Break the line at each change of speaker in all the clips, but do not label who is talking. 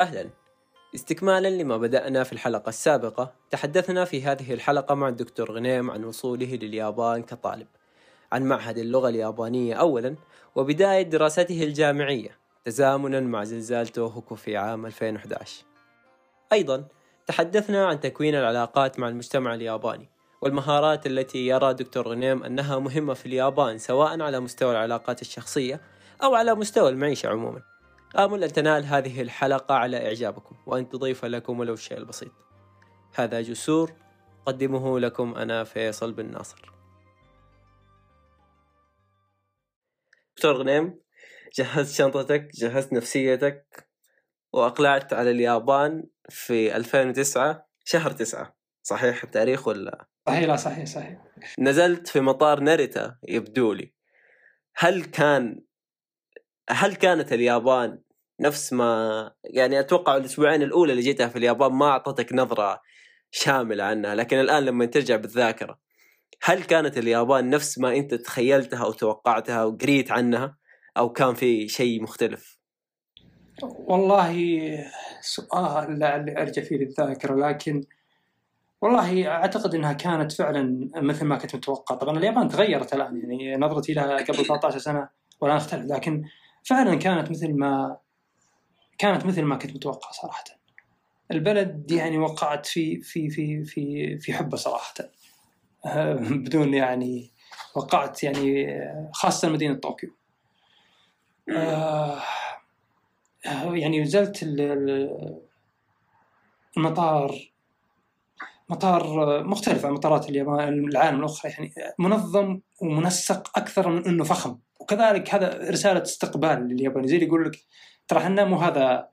أهلا. استكمالا لما بدأنا في الحلقة السابقة تحدثنا في هذه الحلقة مع الدكتور غنيم عن وصوله لليابان كطالب عن معهد اللغة اليابانية أولا وبداية دراسته الجامعية تزامنا مع زلزال توهوكو في عام 2011 أيضا تحدثنا عن تكوين العلاقات مع المجتمع الياباني والمهارات التي يرى دكتور غنيم أنها مهمة في اليابان سواء على مستوى العلاقات الشخصية أو على مستوى المعيشة عموما. آمل أن تنال هذه الحلقة على إعجابكم وأن تضيف لكم ولو الشيء البسيط هذا جسور قدمه لكم أنا فيصل بن ناصر. دكتور غنيم جهزت شنطتك جهزت نفسيتك وأقلعت على اليابان في 2009 شهر 9 صحيح التاريخ ولا؟
صحيح لا صحيح صحيح.
نزلت في مطار ناريتا يبدو لي. هل كان هل كانت اليابان نفس ما يعني أتوقع الأسبوعين الأولى اللي جيتها في اليابان ما أعطتك نظرة شاملة عنها لكن الآن لما ترجع بالذاكرة هل كانت اليابان نفس ما أنت تخيلتها أو توقعتها وقريت عنها أو كان في شيء مختلف؟
والله سؤال لعلي أرجع فيه للذاكرة لكن والله أعتقد إنها كانت فعلا مثل ما كنت متوقع طبعا اليابان تغيرت الآن يعني نظرتي لها قبل 13 سنة والآن اختلف لكن فعلا كانت مثل ما كانت مثل ما كنت متوقع صراحة. البلد يعني وقعت في في في في في حبه صراحة. بدون يعني وقعت يعني خاصة مدينة طوكيو. آه يعني نزلت المطار مطار مختلف عن مطارات اليابان العالم الأخرى يعني منظم ومنسق أكثر من إنه فخم. وكذلك هذا رسالة استقبال للياباني زي اللي يقول لك ترى إحنا مو هذا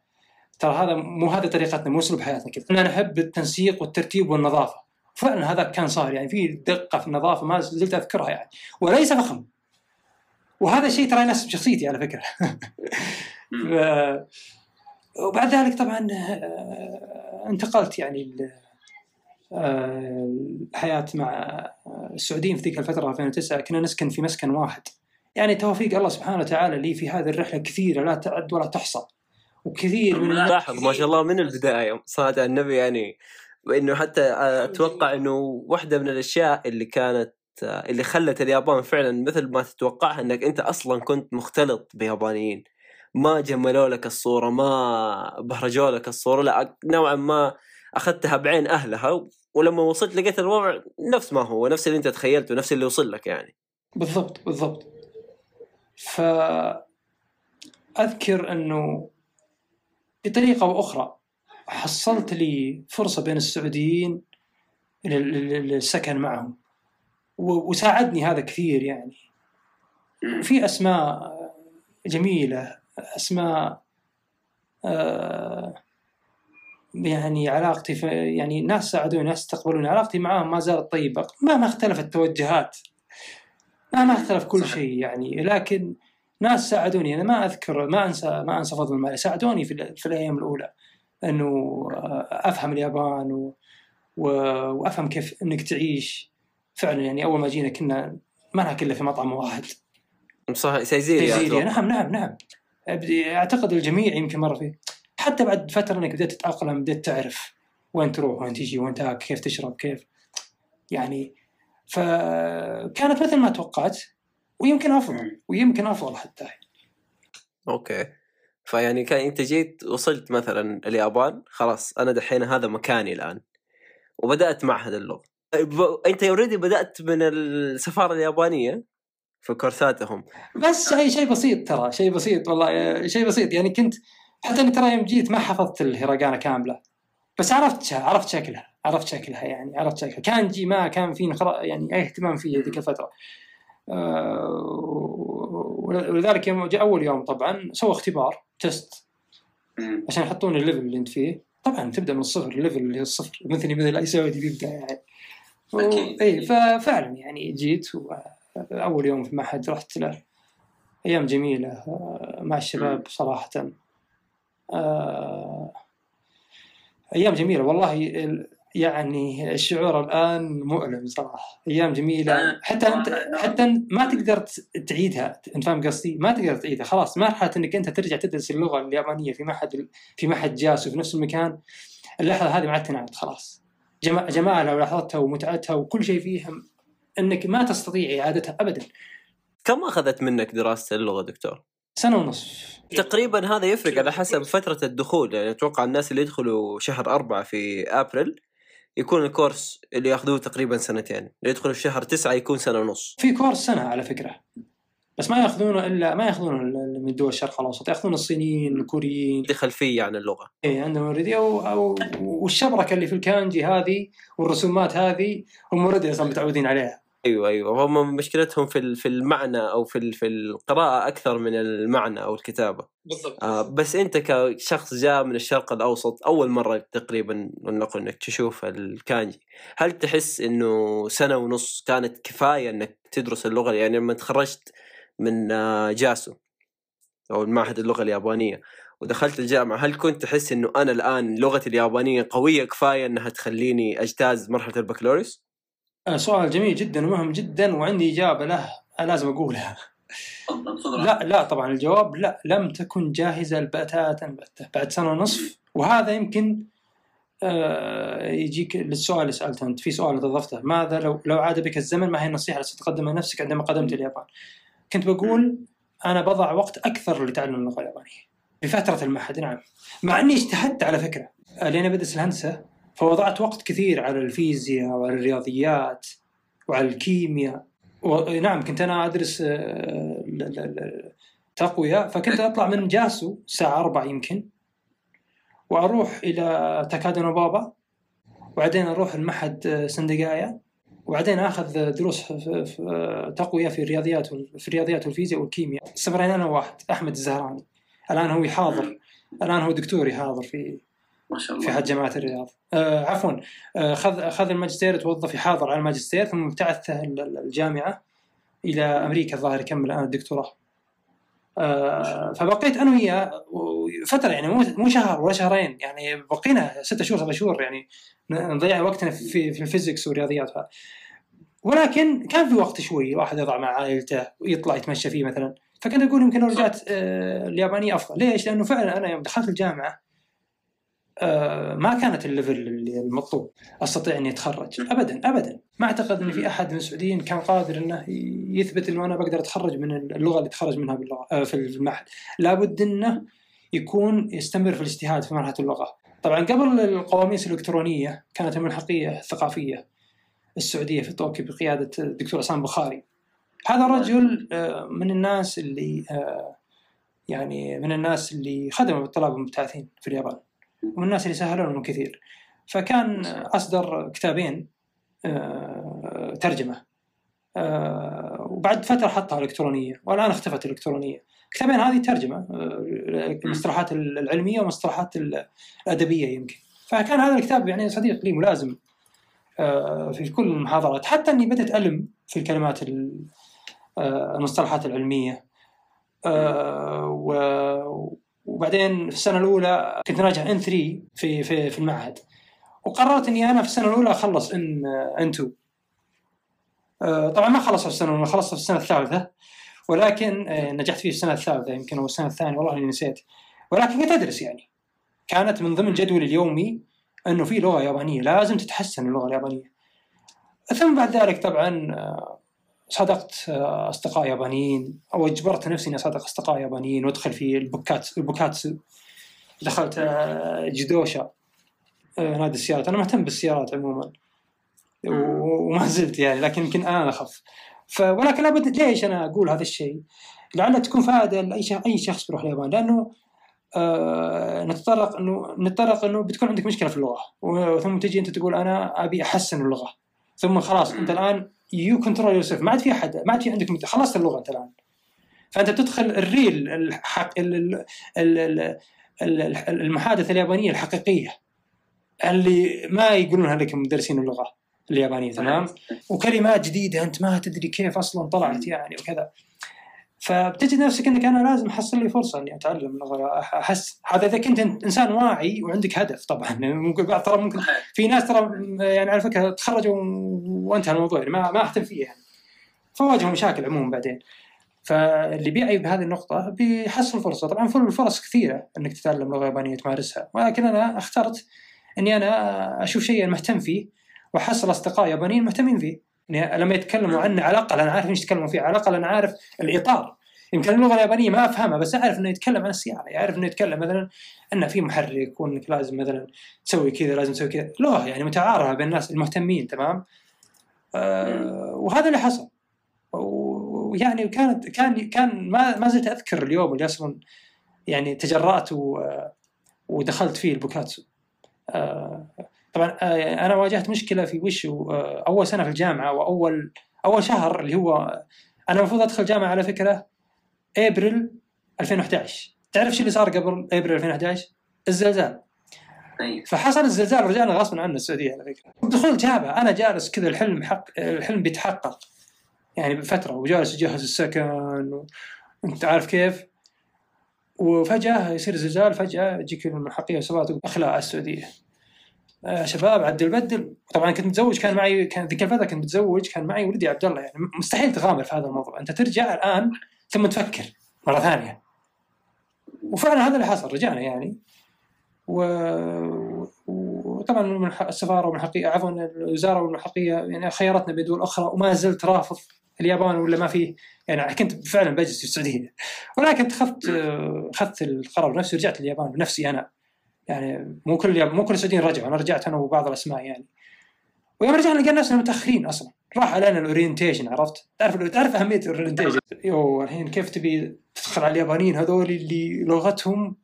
ترى هذا مو هذا طريقتنا مو أسلوب حياتنا كذا. إحنا نحب التنسيق والترتيب والنظافة. فعلا هذا كان صار يعني في دقة في النظافة ما زلت أذكرها يعني. وليس فخم وهذا الشيء ترى يناسب شخصيتي على فكرة. وبعد ذلك طبعا انتقلت يعني الحياة مع السعوديين في ذيك الفترة 2009 كنا نسكن في مسكن واحد. يعني توفيق الله سبحانه وتعالى لي في هذه الرحلة كثيرة لا تعد ولا تحصى. وكثير من
لاحظ ما شاء الله من البداية. على النبي يعني وانه حتى أتوقع إنه واحدة من الأشياء اللي كانت اللي خلت اليابان فعلا مثل ما تتوقعها إنك أنت أصلا كنت مختلط بيابانيين. ما جملوا لك الصورة ما بهرجوا لك الصورة لا نوعا ما أخذتها بعين أهلها ولما وصلت لقيت الوضع نفس ما هو نفس اللي أنت تخيلته نفس اللي وصل لك يعني.
بالضبط بالضبط. ف اذكر أنه بطريقة أو أخرى حصلت لي فرصة بين السعوديين للسكن معهم. وساعدني هذا كثير يعني. في أسماء جميلة أسماء يعني علاقتي في يعني ناس ساعدوني ناس استقبلوني علاقتي معاهم ما زالت طيبة مهما اختلفت التوجهات مهما أختلف كل شيء يعني لكن ناس ساعدوني. أنا ما أذكر ما أنسى ما أنسى فضل المال. ساعدوني في, في الأيام الأولى إنه أفهم اليابان و... و... وأفهم كيف إنك تعيش. فعلا يعني أول ما جينا كنا ما لها كلها في مطعم واحد.
صح سيزيريا
سيزيريا. نعم نعم نعم. أعتقد الجميع يمكن مر فيه حتى بعد فترة إنك بديت تتأقلم بديت تعرف وين تروح وين تجي وين تاكل كيف تشرب كيف. يعني فكانت مثل ما توقعت ويمكن أفضل ويمكن أفضل حتى.
okay. فيعني كان أنت جيت وصلت مثلا اليابان خلاص أنا دحين هذا مكاني الآن وبدأت معهد اللغة. أنت already بدأت من السفارة اليابانية في كورساتهم.
بس شيء شيء بسيط ترى شيء بسيط والله شيء بسيط. يعني كنت حتى اني ترى يوم جيت ما حفظت الهيراغانا كاملة بس عرفت عرفت شكلها. عرفت شكلها يعني عرفت شكلها. كانجي ما كان في يعني أي اهتمام فيه ذيك الفترة. ولذلك يوم جاء أول يوم طبعا سووا اختبار test. عشان يحطون ال level اللي أنت فيه. طبعا تبدأ من الصفر ال level اللي هو الصفر مثلي مثل اي سعودي بيبدا يعني. اي ففعلا يعني جيت أول يوم في المعهد رحت له. أيام جميلة مع الشباب صراحة. أيام جميلة والله. يعني الشعور الآن مؤلم صراحة أيام جميلة. حتى أنت حتى ما تقدر تعيدها أنت فاهم قصدي؟ ما تقدر تعيدها. خلاص مرحله إنك أنت ترجع تدرس اللغة اليابانية في معهد في معهد جاسو في نفس المكان. اللحظة هذه ما عاد تنعاد خلاص. جمالها ولحظتها ومتعتها وكل شيء فيها إنك ما تستطيع إعادتها ابدا.
كم أخذت منك دراسة اللغة دكتور؟
سنة ونصف
تقريبا هذا يفرق على حسب فترة الدخول. يعني أتوقع الناس اللي يدخلوا شهر أربعة في أبريل يكون الكورس اللي ياخذوه تقريبا سنتين. اللي يدخلوا في شهر تسعة يكون سنة ونص.
في كورس سنة على فكرة. بس ما ياخذونه الا ما ياخذونه من دول الشرق الأوسط. ياخذون الصينيين الكوريين.
دي خلفية عن اللغة.
اي عندهم already أو أو والشبركه اللي في الكانجي هذه والرسومات هذه هم already أصلا متعودين عليها.
أيوه أيوه. هم مشكلتهم في في المعنى أو في في القراءة أكثر من المعنى أو الكتابة.
بالضبط.
آه بس أنت كشخص جاء من الشرق الأوسط أول مرة تقريبا نقول إنك تشوف الكانجي هل تحس إنه سنة ونص كانت كفاية إنك تدرس اللغة؟ يعني لما تخرجت من آه، جاسو أو المعهد اللغة اليابانية ودخلت الجامعة هل كنت تحس إنه أنا الآن لغتي اليابانية قوية كفاية إنها تخليني أجتاز مرحلة البكالوريوس؟
آه، سؤال جميل جدا ومهم جدا وعندي إجابة له لازم أقولها. لا لا طبعا الجواب لا لم تكن جاهزة البتاتا بعد سنة ونصف. وهذا يمكن آه يجيك للسؤال اللي سألته أنت. في سؤال ضفته ماذا لو لو عاد بك الزمن؟ ما هي النصيحة التي ستقدمها لنفسك عندما قدمت اليابان؟ كنت بقول أنا بضع وقت أكثر لتعلم اللغة اليابانية. بفتره المعهد نعم. مع إني اجتهدت على فكرة لاني بدرس الهندسة. فوضعت وقت كثير على الفيزياء وعلى الرياضيات وعلى الكيمياء. نعم كنت أنا أدرس آه، تقوية فكنت أطلع من جاسو الساعة 4 يمكن وأروح إلى تاكادا بابا وبعدين أروح المعهد آه، سندقايا وبعدين أخذ دروس تقوية في الرياضيات في الرياضيات والفيزياء والكيمياء. استمرينا أنا واحد أحمد الزهراني. الآن هو يحاضر الآن هو دكتور يحاضر في ما شاء الله. في حد جامعة الرياض. آه عفوا. آه خذ اخذ الماجستير توظف يحاضر على الماجستير ثم ابتعث الجامعة إلى أمريكا الظاهر يكمل الآن الدكتوراه. آه فبقيت أنا وياه فترة يعني مو مو شهر ولا شهرين يعني بقينا ستة شهور سبع شهور يعني نضيع وقتنا في في ال physics والرياضيات. ولكن كان في وقت شوي الواحد يضع مع عائلته ويطلع يتمشى فيه مثلا فكنت أقول يمكن لو رجعت آه اليابانية أفضل. ليش؟ لأنه فعلا أنا يوم دخلت الجامعة ما كانت ال level اللي المطلوب. أستطيع أني أتخرج. ابدا ابدا. ما أعتقد أن في أحد من السعوديين كان قادر أنه يثبت إنه أنا بقدر أتخرج من اللغة اللي تخرج منها باللغة آه في المعهد. لابد أنه يكون يستمر في الاجتهاد في مرحلة اللغة. طبعا قبل القواميس الإلكترونية كانت الملحقيه الثقافية السعودية في طوكيو بقيادة الدكتور عصام بخاري. هذا الرجل آه، من الناس اللي آه، يعني من الناس اللي خدموا بالطلاب المبتعثين في اليابان. ومن الناس اللي سهلوا لهم كثير. فكان أصدر كتابين آه، ترجمة. وبعد فترة حطها إلكترونية والآن اختفت الإلكترونية. الكتابين هذه ترجمة المصطلحات العلمية والمصطلحات الأدبية يمكن. فكان هذا الكتاب يعني صديق لي ملازم آه، في كل المحاضرات. حتى إني بدأت ألم في الكلمات آه، المصطلحات العلمية. آه، وبعدين في السنة الأولى كنت راجع ان 3 في في في المعهد. وقررت إني أنا في السنة الأولى أخلص ان ان 2 طبعا ما خلصت في السنة الأولى خلصت في السنة الثالثة. ولكن نجحت فيه في السنة الثالثة يمكن أو السنة الثانية والله إني نسيت. ولكن كنت أدرس يعني. كانت من ضمن جدولي اليومي إنه في لغة يابانية لازم تتحسن اللغة اليابانية. ثم بعد ذلك طبعا آه، صادقت آه، اصدقاء يابانيين أو اجبرت نفسي إني اصادق أصدقاء يابانيين وأدخل في البوكات البوكاتسو. دخلت آه، جدوشا نادي السيارات. أنا مهتم بالسيارات عموما. وما زلت يعني لكن يمكن الآن أخف. ف ولكن لابد ليش أنا أقول هذا الشيء؟ لعل تكون فائدة لأي أي شخص بيروح اليابان. لأنه آه، نتطرق انه نتطرق إنه بتكون عندك مشكلة في اللغة. ثم تجي أنت تقول أنا أبي أحسن اللغة. ثم خلاص أنت الآن you control your ما عاد في احد ما عاد في عندك خلصت اللغة أنت الآن. فأنت بتدخل ال real الحق المحادثة اليابانية الحقيقية. اللي ما يقولونها لك مدرسين اللغة اليابانية تمام؟ وكلمات جديدة أنت ما تدري كيف أصلا طلعت يعني وكذا. فبتجد نفسك إنك أنا لازم أحصل لي فرصة إني أتعلم اللغة احس هذا إذا كنت إنسان واعي وعندك هدف طبعا. ممكن بعض ترى ممكن في ناس ترى يعني على فكرة تخرجوا وانتهى الموضوع يعني ما ما اهتم فيه يعني. فواجهوا مشاكل عموما بعدين. فاللي بيعي بهذه النقطة بيحصل فرصة. طبعا الفرص كثيرة إنك تتعلم لغة يابانية تمارسها. ولكن أنا اخترت إني أنا أشوف شيء مهتم فيه وأحصل أصدقاء يابانيين مهتمين فيه. يعني لما يتكلموا عنه على الأقل أنا عارف إيش يتكلموا فيه على الأقل أنا عارف الإطار. يمكن اللغة اليابانية ما أفهمها بس أعرف إنه يتكلم عن السيارة. يعرف إنه يتكلم مثلا انه في محرك وإنك لازم مثلا تسوي كذا لازم تسوي كذا. لغة يعني متعارفة بين الناس المهتمين تمام؟ آه وهذا اللي حصل. ويعني كانت كان كان ما ما زلت أذكر اليوم اللي أصلا يعني تجرأت ودخلت فيه البوكاتسو. آه طبعا آه أنا واجهت مشكلة في وش آه أول سنة في الجامعة وأول أول شهر اللي هو أنا المفروض أدخل جامعه على فكرة ابريل 2011 تعرف شو اللي صار قبل ابريل 2011 الزلزال.
أيوة.
فحصل الزلزال ورجعنا غصبا عنا السعودية على فكرة. دخول جامعه أنا جالس كذا الحلم حق الحلم بيتحقق. يعني بفترة وجالس اجهز السكن وانت عارف كيف؟ وفجأة يصير زلزال فجأة يجيك الملحقيه وسبات أخلاء السعودية. شباب عدل بدل طبعا كنت متزوج كان معي كان ذيك الفترة كنت متزوج كان معي ولدي عبد الله. يعني مستحيل تغامر في هذا الموضوع. أنت ترجع الآن ثم تفكر مرة ثانية. وفعلا هذا اللي حصل رجعنا يعني. و... وطبعا السفارة والملحقيه عفوا الوزارة والملحقيه يعني خيرتنا بدول أخرى وما زلت رافض اليابان ولا ما فيه. يعني كنت فعلا بجلس في السعودية. ولكن اخذت اخذت القرار بنفسي ورجعت اليابان بنفسي أنا. يعني مو كل مو كل السعوديين رجعوا أنا رجعت أنا وبعض الأسماء يعني. ويوم رجعنا لقينا نفسنا متأخرين أصلا. راح علينا ال orientation عرفت؟ تعرف تعرف أهمية ال orientation you الحين كيف تبي تدخل على اليابانيين هذول اللي لغتهم؟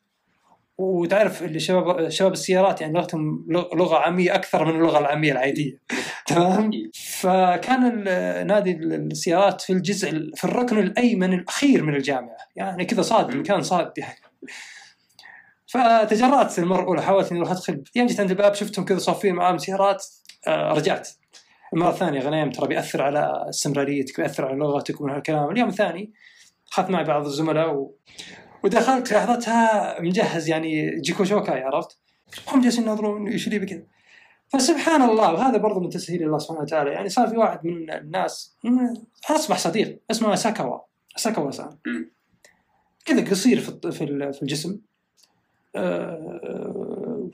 وتعرف اللي شباب شباب السيارات يعني لغتهم لغة عامية أكثر من اللغة العامية العادية. تمام؟ فكان نادي السيارات في الجزء في الركن الأيمن الأخير من الجامعة. يعني كذا صاد مكان صاد يعني فتجرأت المرة الأولى حاولت إني أروح أدخل يوم جيت عند الباب شفتهم كذا صافين معاهم سيارات آه رجعت. المره الثانية غنيم ترى بيأثر على استمراريتك بيأثر على لغتك ومن هالكلام. اليوم الثاني اخذت معي بعض الزملاء و... ودخلت لحظتها مجهز يعني جيكو شوكاي عرفت؟ هم جالسين يناظرون إيش اللي بكذا. فسبحان الله وهذا برضه من تسهيل الله سبحانه وتعالى. يعني صار في واحد من الناس أصبح صديق اسمه ساكاوا ساكاوا سان كذا قصير في في الجسم.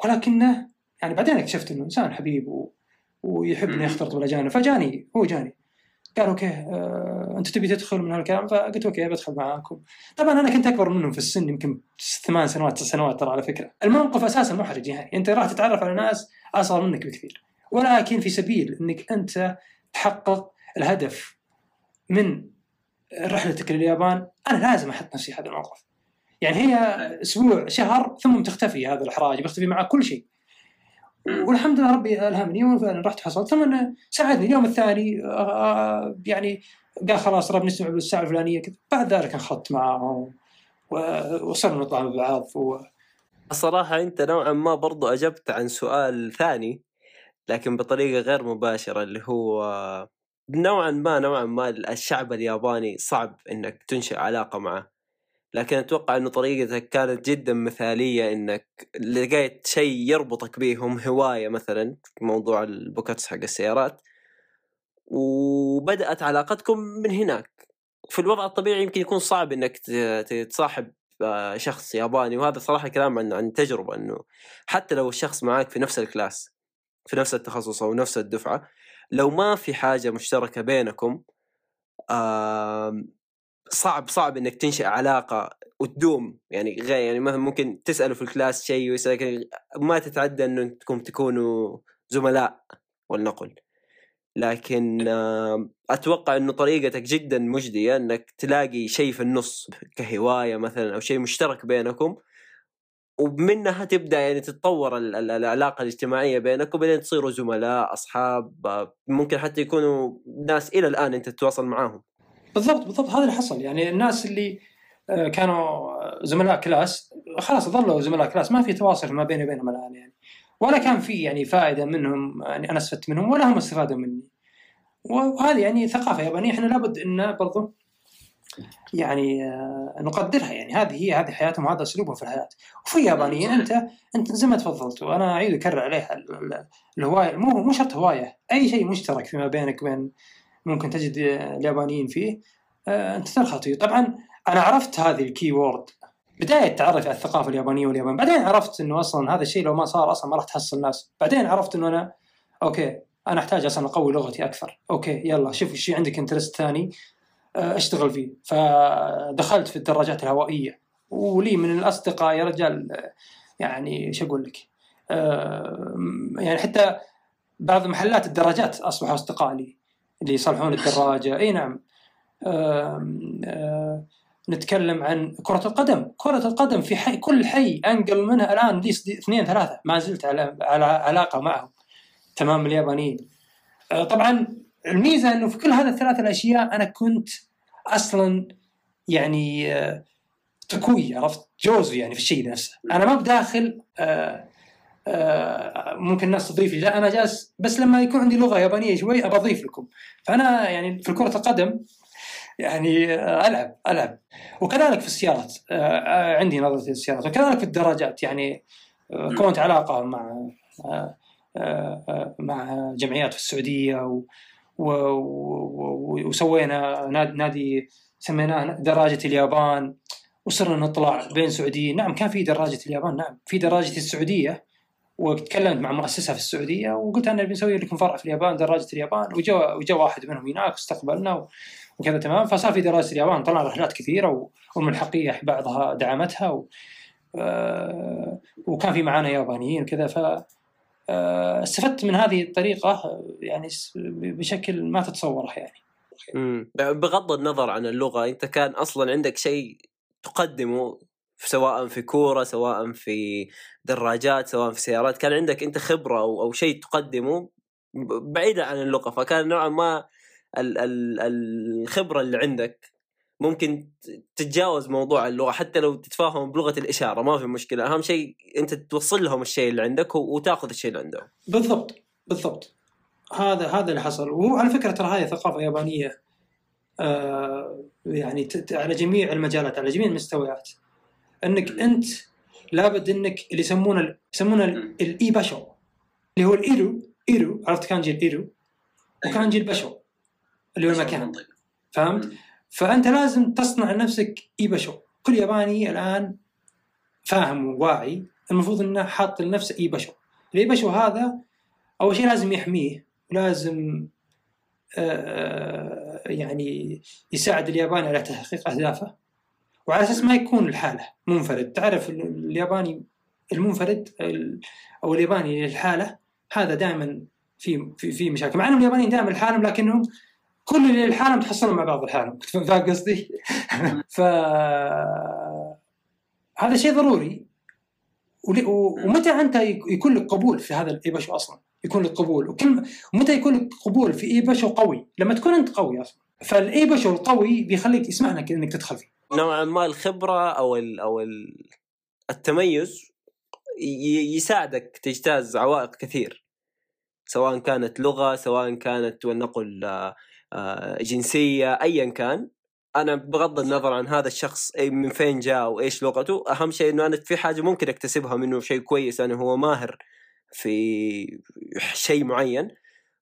ولكنه يعني بعدين اكتشفت إنه إنسان حبيب و... ويحب إنه يختلط بالأجانب. فجاني هو جاني. قال okay آه أنت تبي تدخل من هالكلام؟ فقلت okay بدخل معاكم. طبعا أنا كنت أكبر منهم في السن يمكن ثمان سنوات تسع سنوات ترى على فكرة. الموقف أساسا محرج يعني أنت راح تتعرف على ناس أصغر منك بكثير. ولكن في سبيل إنك أنت تحقق الهدف من رحلتك لليابان أنا لازم أحط نفسي هذا الموقف. يعني هي أسبوع شهر ثم تختفي هذا الاحراج بيختفي معك كل شيء. والحمد لله ربي ألهمني وفعلا رحت حصلت ثم ساعدني. اليوم الثاني يعني قال خلاص رب نجتمع بالساعة الفلانية. كذا بعد ذلك انخرطت معهم وصرنا نطلع مع بعض و...
الصراحه أنت نوعا ما برضو أجبت عن سؤال ثاني لكن بطريقة غير مباشرة اللي هو نوعا ما نوعا ما الشعب الياباني صعب إنك تنشئ علاقة معه. لكن أتوقع انه طريقتك كانت جدا مثالية إنك لقيت شيء يربطك بيهم هواية مثلا موضوع البوكاتس حق السيارات وبدأت علاقتكم من هناك. في الوضع الطبيعي يمكن يكون صعب إنك تصاحب آه، شخص ياباني وهذا صراحة كلام عن عن تجربة إنه حتى لو الشخص معك في نفس ال class في نفس التخصص أو نفس الدفعة لو ما في حاجة مشتركة بينكم صعب صعب إنك تنشئ علاقة وتدوم يعني غير يعني مثلا ممكن تسأله في ال class شيء ويسألك ما تتعدى إنكم تكونوا زملاء ولنقل لكن أتوقع إنه طريقتك جدا مجدية إنك تلاقي شيء في النص كهواية مثلا أو شيء مشترك بينكم ومنها تبدأ يعني تتطور العلاقة الاجتماعية بينك وبعدين تصيروا زملاء أصحاب ممكن حتى يكونوا ناس إلى الآن أنت تتواصل معاهم.
بالضبط بالضبط هذا اللي حصل. يعني الناس اللي آه، كانوا زملاء كلاس خلاص ظلوا زملاء كلاس ما في تواصل ما بيني وبينهم الآن يعني. ولا كان في يعني فائدة منهم يعني أنا استفدت منهم ولا هم استفادوا مني. وهذه يعني ثقافة يابانية إحنا لابد إن برضو يعني آه، نقدرها يعني. هذه هي هذه حياتهم وهذا أسلوبهم في الحياة. وفي يابانيين أنت أنت زي ما تفضلت وأنا أعيد أكرر عليها ال- ال- الهواية مو مو شرط هواية أي شيء مشترك فيما بينك وبين ممكن تجد آه، اليابانيين فيه آه، انت فيه طبعا أنا عرفت هذه ال keyword بداية تعرف على الثقافة اليابانية واليابان. بعدين عرفت إنه أصلا هذا الشيء لو ما صار أصلا ما راح تحصل ناس. بعدين عرفت إنه أنا okay أنا أحتاج أصلا أقوي لغتي أكثر. okay يلا شوف إيش عندك interest ثاني آه، أشتغل فيه. فدخلت في الدراجات الهوائية. ولي من الأصدقاء يا رجال يعني إيش أقول لك؟ يعني حتى بعض محلات الدراجات أصبحوا أصدقاء لي. اللي يصلحون الدراجة. أي نعم. نتكلم عن كرة القدم، كرة القدم في حي كل حي أنقل منها الآن لي اثنين ثلاثة. ما زلت على على علاقة معهم. تمام اليابانيين. آه، طبعا الميزة إنه في كل هذه الثلاث الأشياء أنا كنت أصلا يعني آه، تكوي عرفت؟ جوزو يعني في الشيء نفسه، أنا ما بداخل آه، ممكن الناس تضيف لي لا أنا جالس بس لما يكون عندي لغة يابانية شوي أبى أضيف لكم. فأنا يعني في كره القدم يعني آه، ألعب ألعب. وكذلك في السيارات آه، آه، عندي نظرة السيارات. وكذلك في الدراجات يعني آه، كونت علاقة مع آه، آه، آه، مع جمعيات في السعودية و و و وسوينا نادي, نادي سميناه دراجة اليابان. وصرنا نطلع بين سعوديين. نعم كان في دراجة اليابان نعم. في دراجه السعودية. وتكلمت مع مؤسسه في السعودية وقلت أنا بنسوي لكم فرع في اليابان دراجة اليابان. وجا وجا واحد منهم هناك واستقبلنا وكذا تمام. فصار في دراجة اليابان. طلعنا رحلات كثيرة والملحقيه بعضها دعمتها و آه، وكان في معانا يابانيين وكذا ف آه، استفدت من هذه الطريقة يعني بشكل ما تتصوره يعني.
بغض النظر عن اللغة أنت كان أصلا عندك شيء تقدمه سواء في كورة سواء في دراجات سواء في سيارات. كان عندك أنت خبرة أو, أو شيء تقدمه بعيدا عن اللغة. فكان نوعا ما ال ال الخبرة اللي عندك ممكن تتجاوز موضوع اللغة. حتى لو تتفاهم بلغة الإشارة ما في مشكلة. أهم شيء أنت توصل لهم الشيء اللي عندك وتاخذ الشيء اللي عندهم.
بالضبط بالضبط. هذا هذا اللي حصل. وهو على فكرة ترى هذه ثقافة يابانية آه يعني على جميع المجالات على جميع المستويات. أنك أنت لابد أنك اللي يسمونه يسمونه ال- الاي باشو اللي هو الايرو إيرو عرفت كانجي ال 居る وكانجي الباشو اللي هو المكان. فهمت؟ فأنت لازم تصنع لنفسك إي باشو كل ياباني الآن فاهم وواعي المفروض إنه حاط لنفسه إي باشو الإي باشو هذا أول شيء لازم يحميه ولازم آه، يعني يساعد الياباني على تحقيق أهدافه. وعلى أساس ما يكون الحالة منفرد. تعرف ال- الياباني المنفرد ال- أو الياباني للحالة هذا دائما في في في مشاكل. مع أنهم اليابانيين دائما لحالهم لكنهم كل اللي لحالهم تحصلوا مع بعض لحالهم. فاهم قصدي؟ ف هذا شيء ضروري. ومتى أنت يك- يكون لك قبول في هذا الاي باشو أصلا؟ يكون لك قبول. وكل ومتى يكون لك قبول في اي باشو قوي؟ لما تكون أنت قوي أصلا. فالاي باشو القوي بيخليك يسمح لك إنك تدخل فيه.
نوعا ما الخبرة أو ال أو ال التميز يساعدك تجتاز عوائق كثير. سواء كانت لغة سواء كانت ولنقل آه، آه، جنسية ايا كان. أنا بغض النظر عن هذا الشخص من فين جاء وايش لغته أهم شيء إنه أنا في حاجة ممكن أكتسبها منه شيء كويس أنا هو ماهر في شيء معين.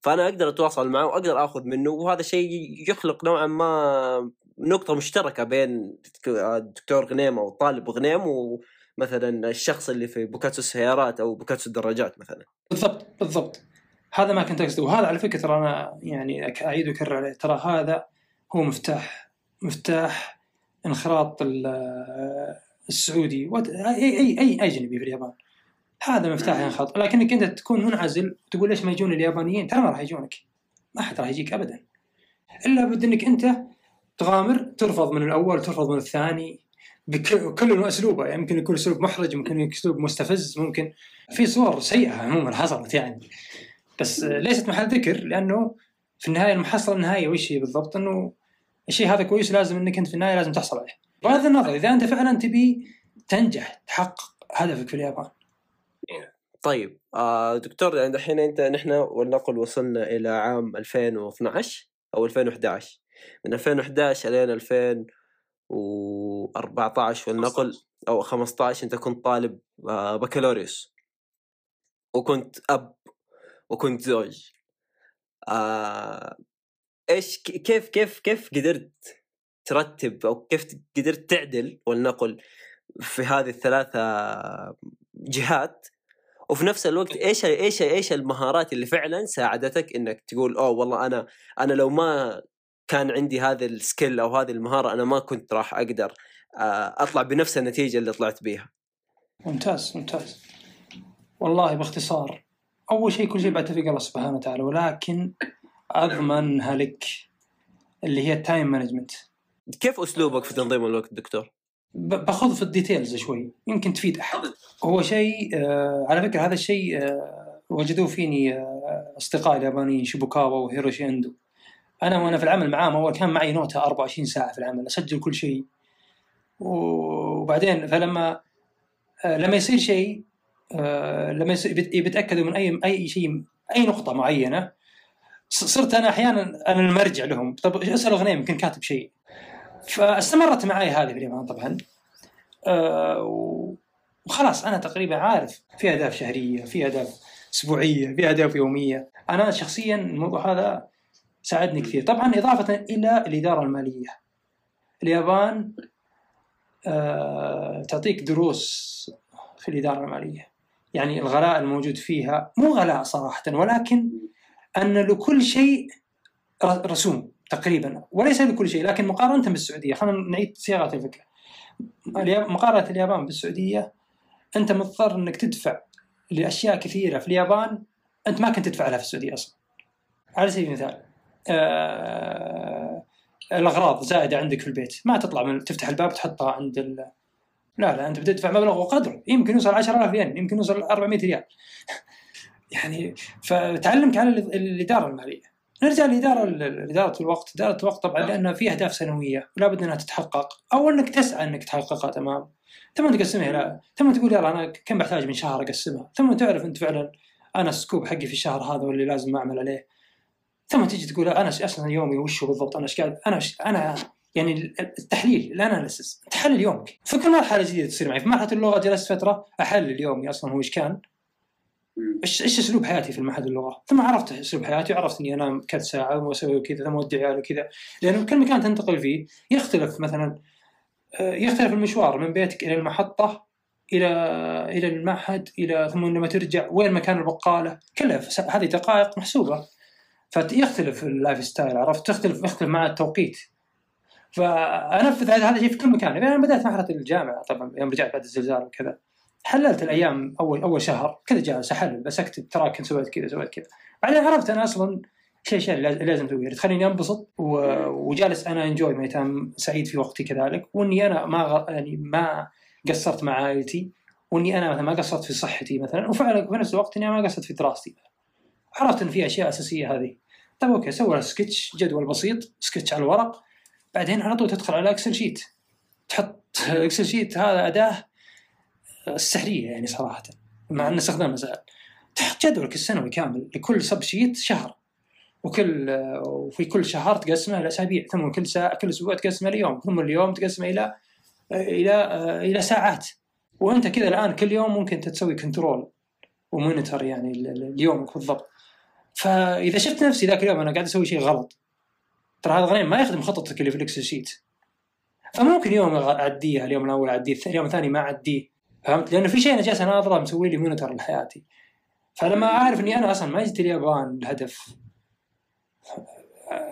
فأنا أقدر أتواصل معه وأقدر آخذ منه وهذا شيء يخلق نوعا ما نقطة مشتركة بين الدكتور غنيم أو الطالب غنيم ومثلا الشخص اللي في بوكاتسو السيارات أو بوكاتسو الدراجات مثلا.
بالضبط بالضبط. هذا ما كنت أقصده. وهذا على فكرة ترى أنا يعني أعيد وأكرر عليه. ترى هذا هو مفتاح مفتاح انخراط ال- السعودي وات- اي اي أي أجنبي في اليابان. هذا مفتاح ينخرط لكنك أنت تكون منعزل وتقول ليش ما يجون اليابانيين؟ ترى ما راح يجونك. ما حد راح يجيك ابدا. إلا بد إنك أنت تغامر ترفض من الأول ترفض من الثاني بكل كل أسلوبه. يعني ممكن يكون أسلوب محرج ممكن يكون أسلوب مستفز ممكن في صور سيئة عموما حصلت يعني. بس ليست محل ذكر لأنه في النهاية المحصله النهائيه وش هي بالضبط؟ إنه الشيء هذا كويس لازم إنك أنت في النهاية لازم تحصل عليه. بغض النظر إذا أنت فعلا تبي تنجح تحقق هدفك في اليابان.
طيب آه دكتور يعني الحين أنت نحن ولنقل وصلنا إلى عام 2012 أو 2011 من 2011 إلين و14 ولنقل أو 15 أنت كنت طالب آه، بكالوريوس. وكنت أب وكنت زوج. آه إيش كيف كيف كيف قدرت ترتب أو كيف قدرت تعدل ولنقل في هذه الثلاثة جهات؟ وفي نفس الوقت إيش إيش إيش المهارات اللي فعلا ساعدتك إنك تقول أوه والله أنا أنا لو ما كان عندي هذا السكيل أو هذه المهارة أنا ما كنت راح أقدر آه، أطلع بنفس النتيجة اللي طلعت بيها.
ممتاز ممتاز. والله باختصار أول شيء كل شيء بعد توفيق الله سبحانه وتعالى ولكن اضمنها لك اللي هي ال time management.
كيف أسلوبك في تنظيم الوقت دكتور؟
باخذ في ال details شوي يمكن تفيد أحد. هو شيء آه على فكرة هذا الشيء آه وجدوه فيني آه أصدقائي اليابانيين شيبوكاوا وهيروشي إندو. أنا وأنا في العمل معاهم اول كان معي نوتة 24 ساعة في العمل أسجل كل شيء. وبعدين فلما آه، لما يصير شيء آه، لما بيتاكدوا من اي أي شيء أي نقطة معينة صرت أنا أحيانا أنا المرجع لهم. طب اسالوا غنيم يمكن كاتب شيء. فاستمرت معي هذه في طبعا. آه، وخلاص أنا تقريبا عارف في أهداف شهرية في أهداف أسبوعية في أهداف يومية. أنا شخصيا الموضوع هذا ساعدني كثير. طبعا إضافة إلى الإدارة المالية. اليابان آه، تعطيك دروس في الإدارة المالية. يعني الغلاء الموجود فيها مو غلاء صراحة ولكن أن لكل شيء رسوم تقريبا وليس لكل شيء لكن مقارنة بالسعودية. خلينا نعيد صياغة الفكرة. مقارنة اليابان بالسعودية أنت مضطر أنك تدفع لأشياء كثيرة. في اليابان أنت ما كنت تدفع لها في السعودية أصلا. على سبيل المثال. الأغراض زائدة عندك في البيت. ما تطلع من تفتح الباب تحطها عند ال... لا لا أنت بتدفع مبلغ وقدره. يمكن يوصل 10000 ين يمكن يوصل 400 ريال. يعني فتعلمك على الإدارة المالية. نرجع لإدارة إدارة الوقت. إدارة الوقت طبعا لانها في أهداف سنوية ولا بد أنها تتحقق. أو أنك تسعى أنك تحققها تمام. ثم تقسمها لا ثم تقول يلا أنا كم بحتاج من شهر أقسمها. ثم تعرف أنت فعلا أنا ال scope حقي في الشهر هذا واللي لازم أعمل عليه. ثم تجي تقول أنا أصلا يومي وش هو بالضبط؟ أنا إيش قاعد أنا أنا يعني التحليل ال analysis تحلل يومك. في كل مرحلة جديدة تصير معي. في مرحلة اللغة جلست فترة أحلل يومي أصلا هو إيش كان. إيش إيش أسلوب حياتي في المعهد اللغة؟ ثم عرفت أسلوب حياتي وعرفت إني أنام كذا ساعة وأسوي كذا ثم أودي عيالي وكذا. لأنه كل مكان تنتقل فيه يختلف مثلا آه، يختلف المشوار من بيتك إلى المحطة إلى إلى المعهد إلى ثم لما ترجع وين مكان البقالة. كلها هذه دقائق محسوبة. فيختلف ال lifestyle عرفت؟ تختلف يختلف مع التوقيت. فانفذ هذا الشيء في كل مكان. يعني أنا بدأت مرحله الجامعة طبعا يوم رجعت بعد الزلزال وكذا. حللت الأيام اول أول شهر. كذا جالس أحلل بس أكتب ترى كنت سويت كذا سويت كذا. بعدين عرفت أنا أصلا شيء شيء لازم أسويه. تخليني أنبسط وجالس أنا enjoy time سعيد في وقتي كذلك. وإني أنا ما غ... يعني ما قصرت مع عائلتي. وإني أنا مثلا ما قصرت في صحتي مثلا. وفعلا في نفس الوقت إني ما قصرت في دراستي. عرفت إن في أشياء أساسية هذه. طيب أوكي سوي سكتش جدول بسيط سكتش على الورق. بعدين على طول تدخل على Excel sheet تحط Excel sheet هذا أداة السحريه يعني صراحة مع أن استخدامها سهل. تحط جدولك السنوي كامل لكل sub sheet شهر. وكل وفي كل شهر تقسمه إلى اسابيع ثم كل ساعة كل أسبوع تقسمه ليوم ثم اليوم تقسمه إلى إلى إلى ساعات. وأنت كذا الآن كل يوم ممكن تسوي control و monitor يعني اليومك بالضبط. فإذا شفت نفسي ذاك اليوم أنا قاعد أسوي شيء غلط ترى هذا غنيم ما يخدم خطتك اللي في ال Excel sheet فممكن يوم أعديها اليوم الأول أعديه اليوم الثاني ما أعديه فهمت؟ لأنه في شيء أنا جالس أناظره مسوي لي monitor لحياتي. فلما أعرف إني أنا أصلا ما جيت اليابان الهدف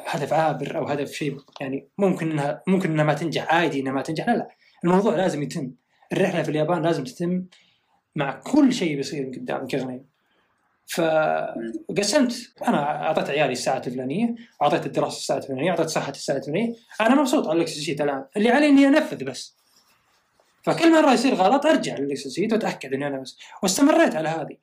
هدف عابر أو هدف شيء يعني ممكن انها ممكن إنها ما تنجح عادي إنها ما تنجح لا لا. الموضوع لازم يتم. الرحلة في اليابان لازم تتم مع كل شيء بيصير قدامك يا غنيم فقسمت. أنا أعطيت عيالي الساعة الفلانيه أعطيت الدراسة الساعة الفلانيه أعطيت صحة الساعة الفلانيه أنا مبسوط على ال Excel sheet الان اللي علي إني أنفذ بس. فكل مرة يصير غلط أرجع لل Excel sheet وأتأكد إني أنا بس. واستمريت على هذه.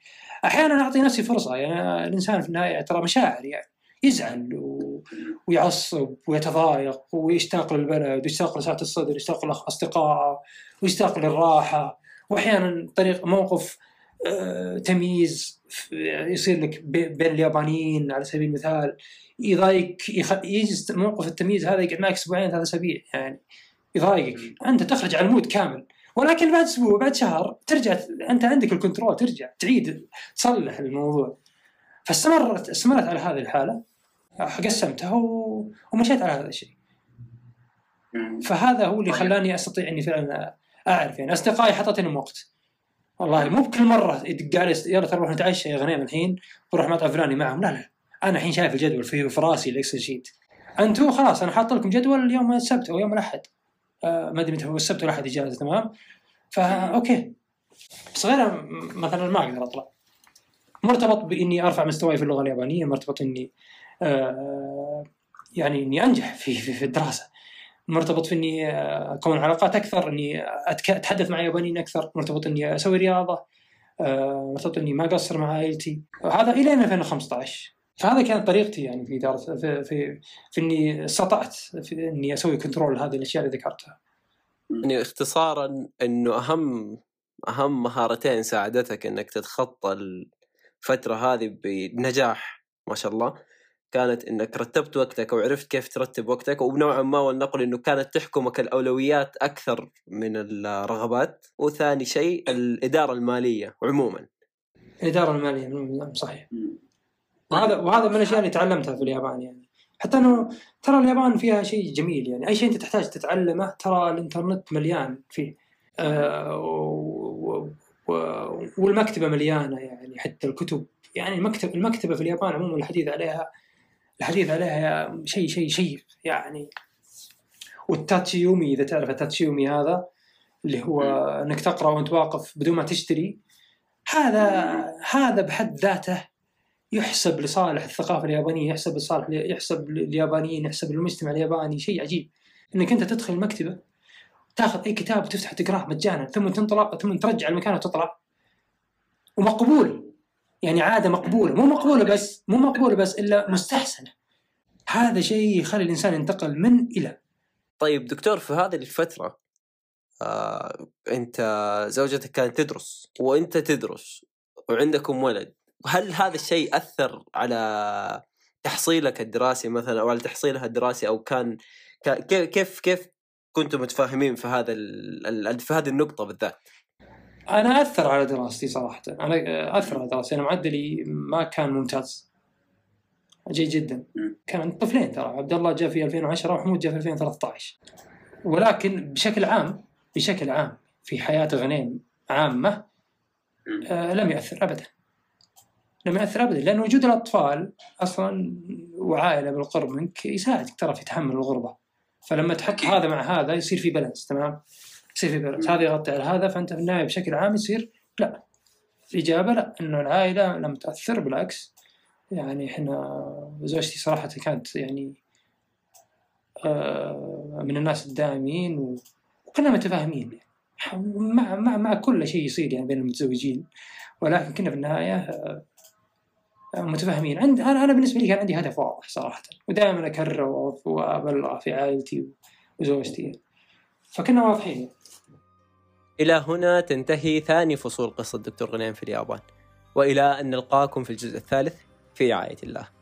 أحيانا أعطي نفسي فرصة. يعني الإنسان في النهاية ترى مشاعر يعني. يزعل و... ويعصب ويتضايق ويشتاق للبلد ويشتاق لسعه الصدر ويشتاق لاصدقائه ويشتاق للراحة. وأحيانا طريق موقف تمييز يصير لك بين اليابانيين على سبيل المثال يضايق يجلس موقف التمييز هذا يقعد معك أسبوعين ثلاث أسابيع يعني يضايقك. أنت تخرج على المود كامل ولكن بعد أسبوع بعد شهر ترجع أنت عندك ال control ترجع تعيد تصلح الموضوع. فاستمرت استمرت على هذه الحالة قسمتها و... ومشيت على هذا الشيء. فهذا هو اللي خلاني أستطيع إني فعلا أعرف يعني أصدقائي حطت لهم وقت. والله مو بكل مرة يدق علي يلا ترى نروح نتعشى يا غنيم الحين بروح مطعم فلاني معهم. لا لا أنا الحين شايف الجدول في, راسي ال Excel sheet أنتم خلاص أنا حاط لكم جدول يوم السبت أو يوم الأحد. آه ما أدري متى هو السبت والاحد اجازه تمام؟ فا أوكي. بس غيرها مثلا ما أقدر أطلع. مرتبط بإني أرفع مستواي في اللغة اليابانية مرتبط إني آه يعني إني أنجح في في, في الدراسة. مرتبط في إني آه، أكون علاقات أكثر إني أتحدث مع يابانيين أكثر مرتبط إني أسوي رياضة آه، مرتبط إني ما أقصر مع عائلتي. هذا إلى 2015 فهذا كانت طريقتي يعني في إدارة في في, في إني استطعت في إني أسوي كنترول هذه الأشياء اللي ذكرتها.
يعني اختصارا إنه أهم أهم مهارتين ساعدتك إنك تتخطى الفترة هذه بنجاح ما شاء الله. كانت إنك رتبت وقتك وعرفت كيف ترتب وقتك ونوعا ما ولنقل إنه كانت تحكمك الأولويات أكثر من الرغبات. وثاني شيء الإدارة المالية عموما.
الإدارة المالية صحيح. وهذا وهذا من الأشياء اللي تعلمتها في اليابان يعني. حتى إنه ترى اليابان فيها شيء جميل يعني. أي شيء أنت تحتاج تتعلمه ترى الإنترنت مليان فيه. آه والمكتبة مليانة يعني حتى الكتب. يعني المكتب المكتبة في اليابان عموما الحديث عليها الحديث عليها شيء شيء شيء يعني. والتاتشيومي إذا تعرف التاتشيومي هذا اللي هو إنك تقرأ وأنت واقف بدون ما تشتري هذا هذا بحد ذاته يحسب لصالح الثقافة اليابانية يحسب لصالح يحسب لليابانيين يحسب للمجتمع الياباني شيء عجيب. إنك أنت تدخل المكتبة تاخذ أي كتاب وتفتح تقرأه مجانا ثم تنطلع ثم ترجع المكان وتطلع ومقبول. يعني عادة مقبولة مو مقبولة بس مو مقبولة بس إلا مستحسنة هذا شيء يخلي الإنسان ينتقل من إلى
طيب دكتور في هذه الفترة آه، أنت زوجتك كانت تدرس وأنت تدرس وعندكم ولد هل هذا الشيء أثر على تحصيلك الدراسي مثلا أو على تحصيلها الدراسي أو كان كيف كيف كنتم متفاهمين في هذا في هذه النقطة بالذات؟
أنا أثر على دراستي صراحة. أنا أثر على دراستي. أنا معدلي ما كان ممتاز. جيد جدا. كان طفلين ترى. عبد الله جاء في 2010 وحمود جاء في 2013 ولكن بشكل عام بشكل عام في حياة غنيم عامة آه لم ياثر ابدا. لم ياثر ابدا. لأن وجود الأطفال أصلا وعائلة بالقرب منك يساعدك ترى في تحمل الغربة. فلما تحط هذا مع هذا يصير في بالانس تمام؟ يصير في بالانس هذا يغطي على هذا فأنت في النهاية بشكل عام يصير لا. الاجابه لا إنه العائلة لم تأثر بالعكس. يعني إحنا زوجتي صراحة كانت يعني آه، من الناس الدائمين وكنا متفاهمين. مع مع مع كل شيء يصير يعني بين المتزوجين. ولكن كنا في النهاية آه، متفاهمين. عند أنا أنا بالنسبة لي كان عندي هدف واضح صراحة. ودائما اكرره وابلغه في عائلتي وزوجتي فكنا واضحين.
إلى هنا تنتهي ثاني فصول قصة دكتور غنيم في اليابان. وإلى أن نلقاكم في الجزء الثالث في رعاية الله.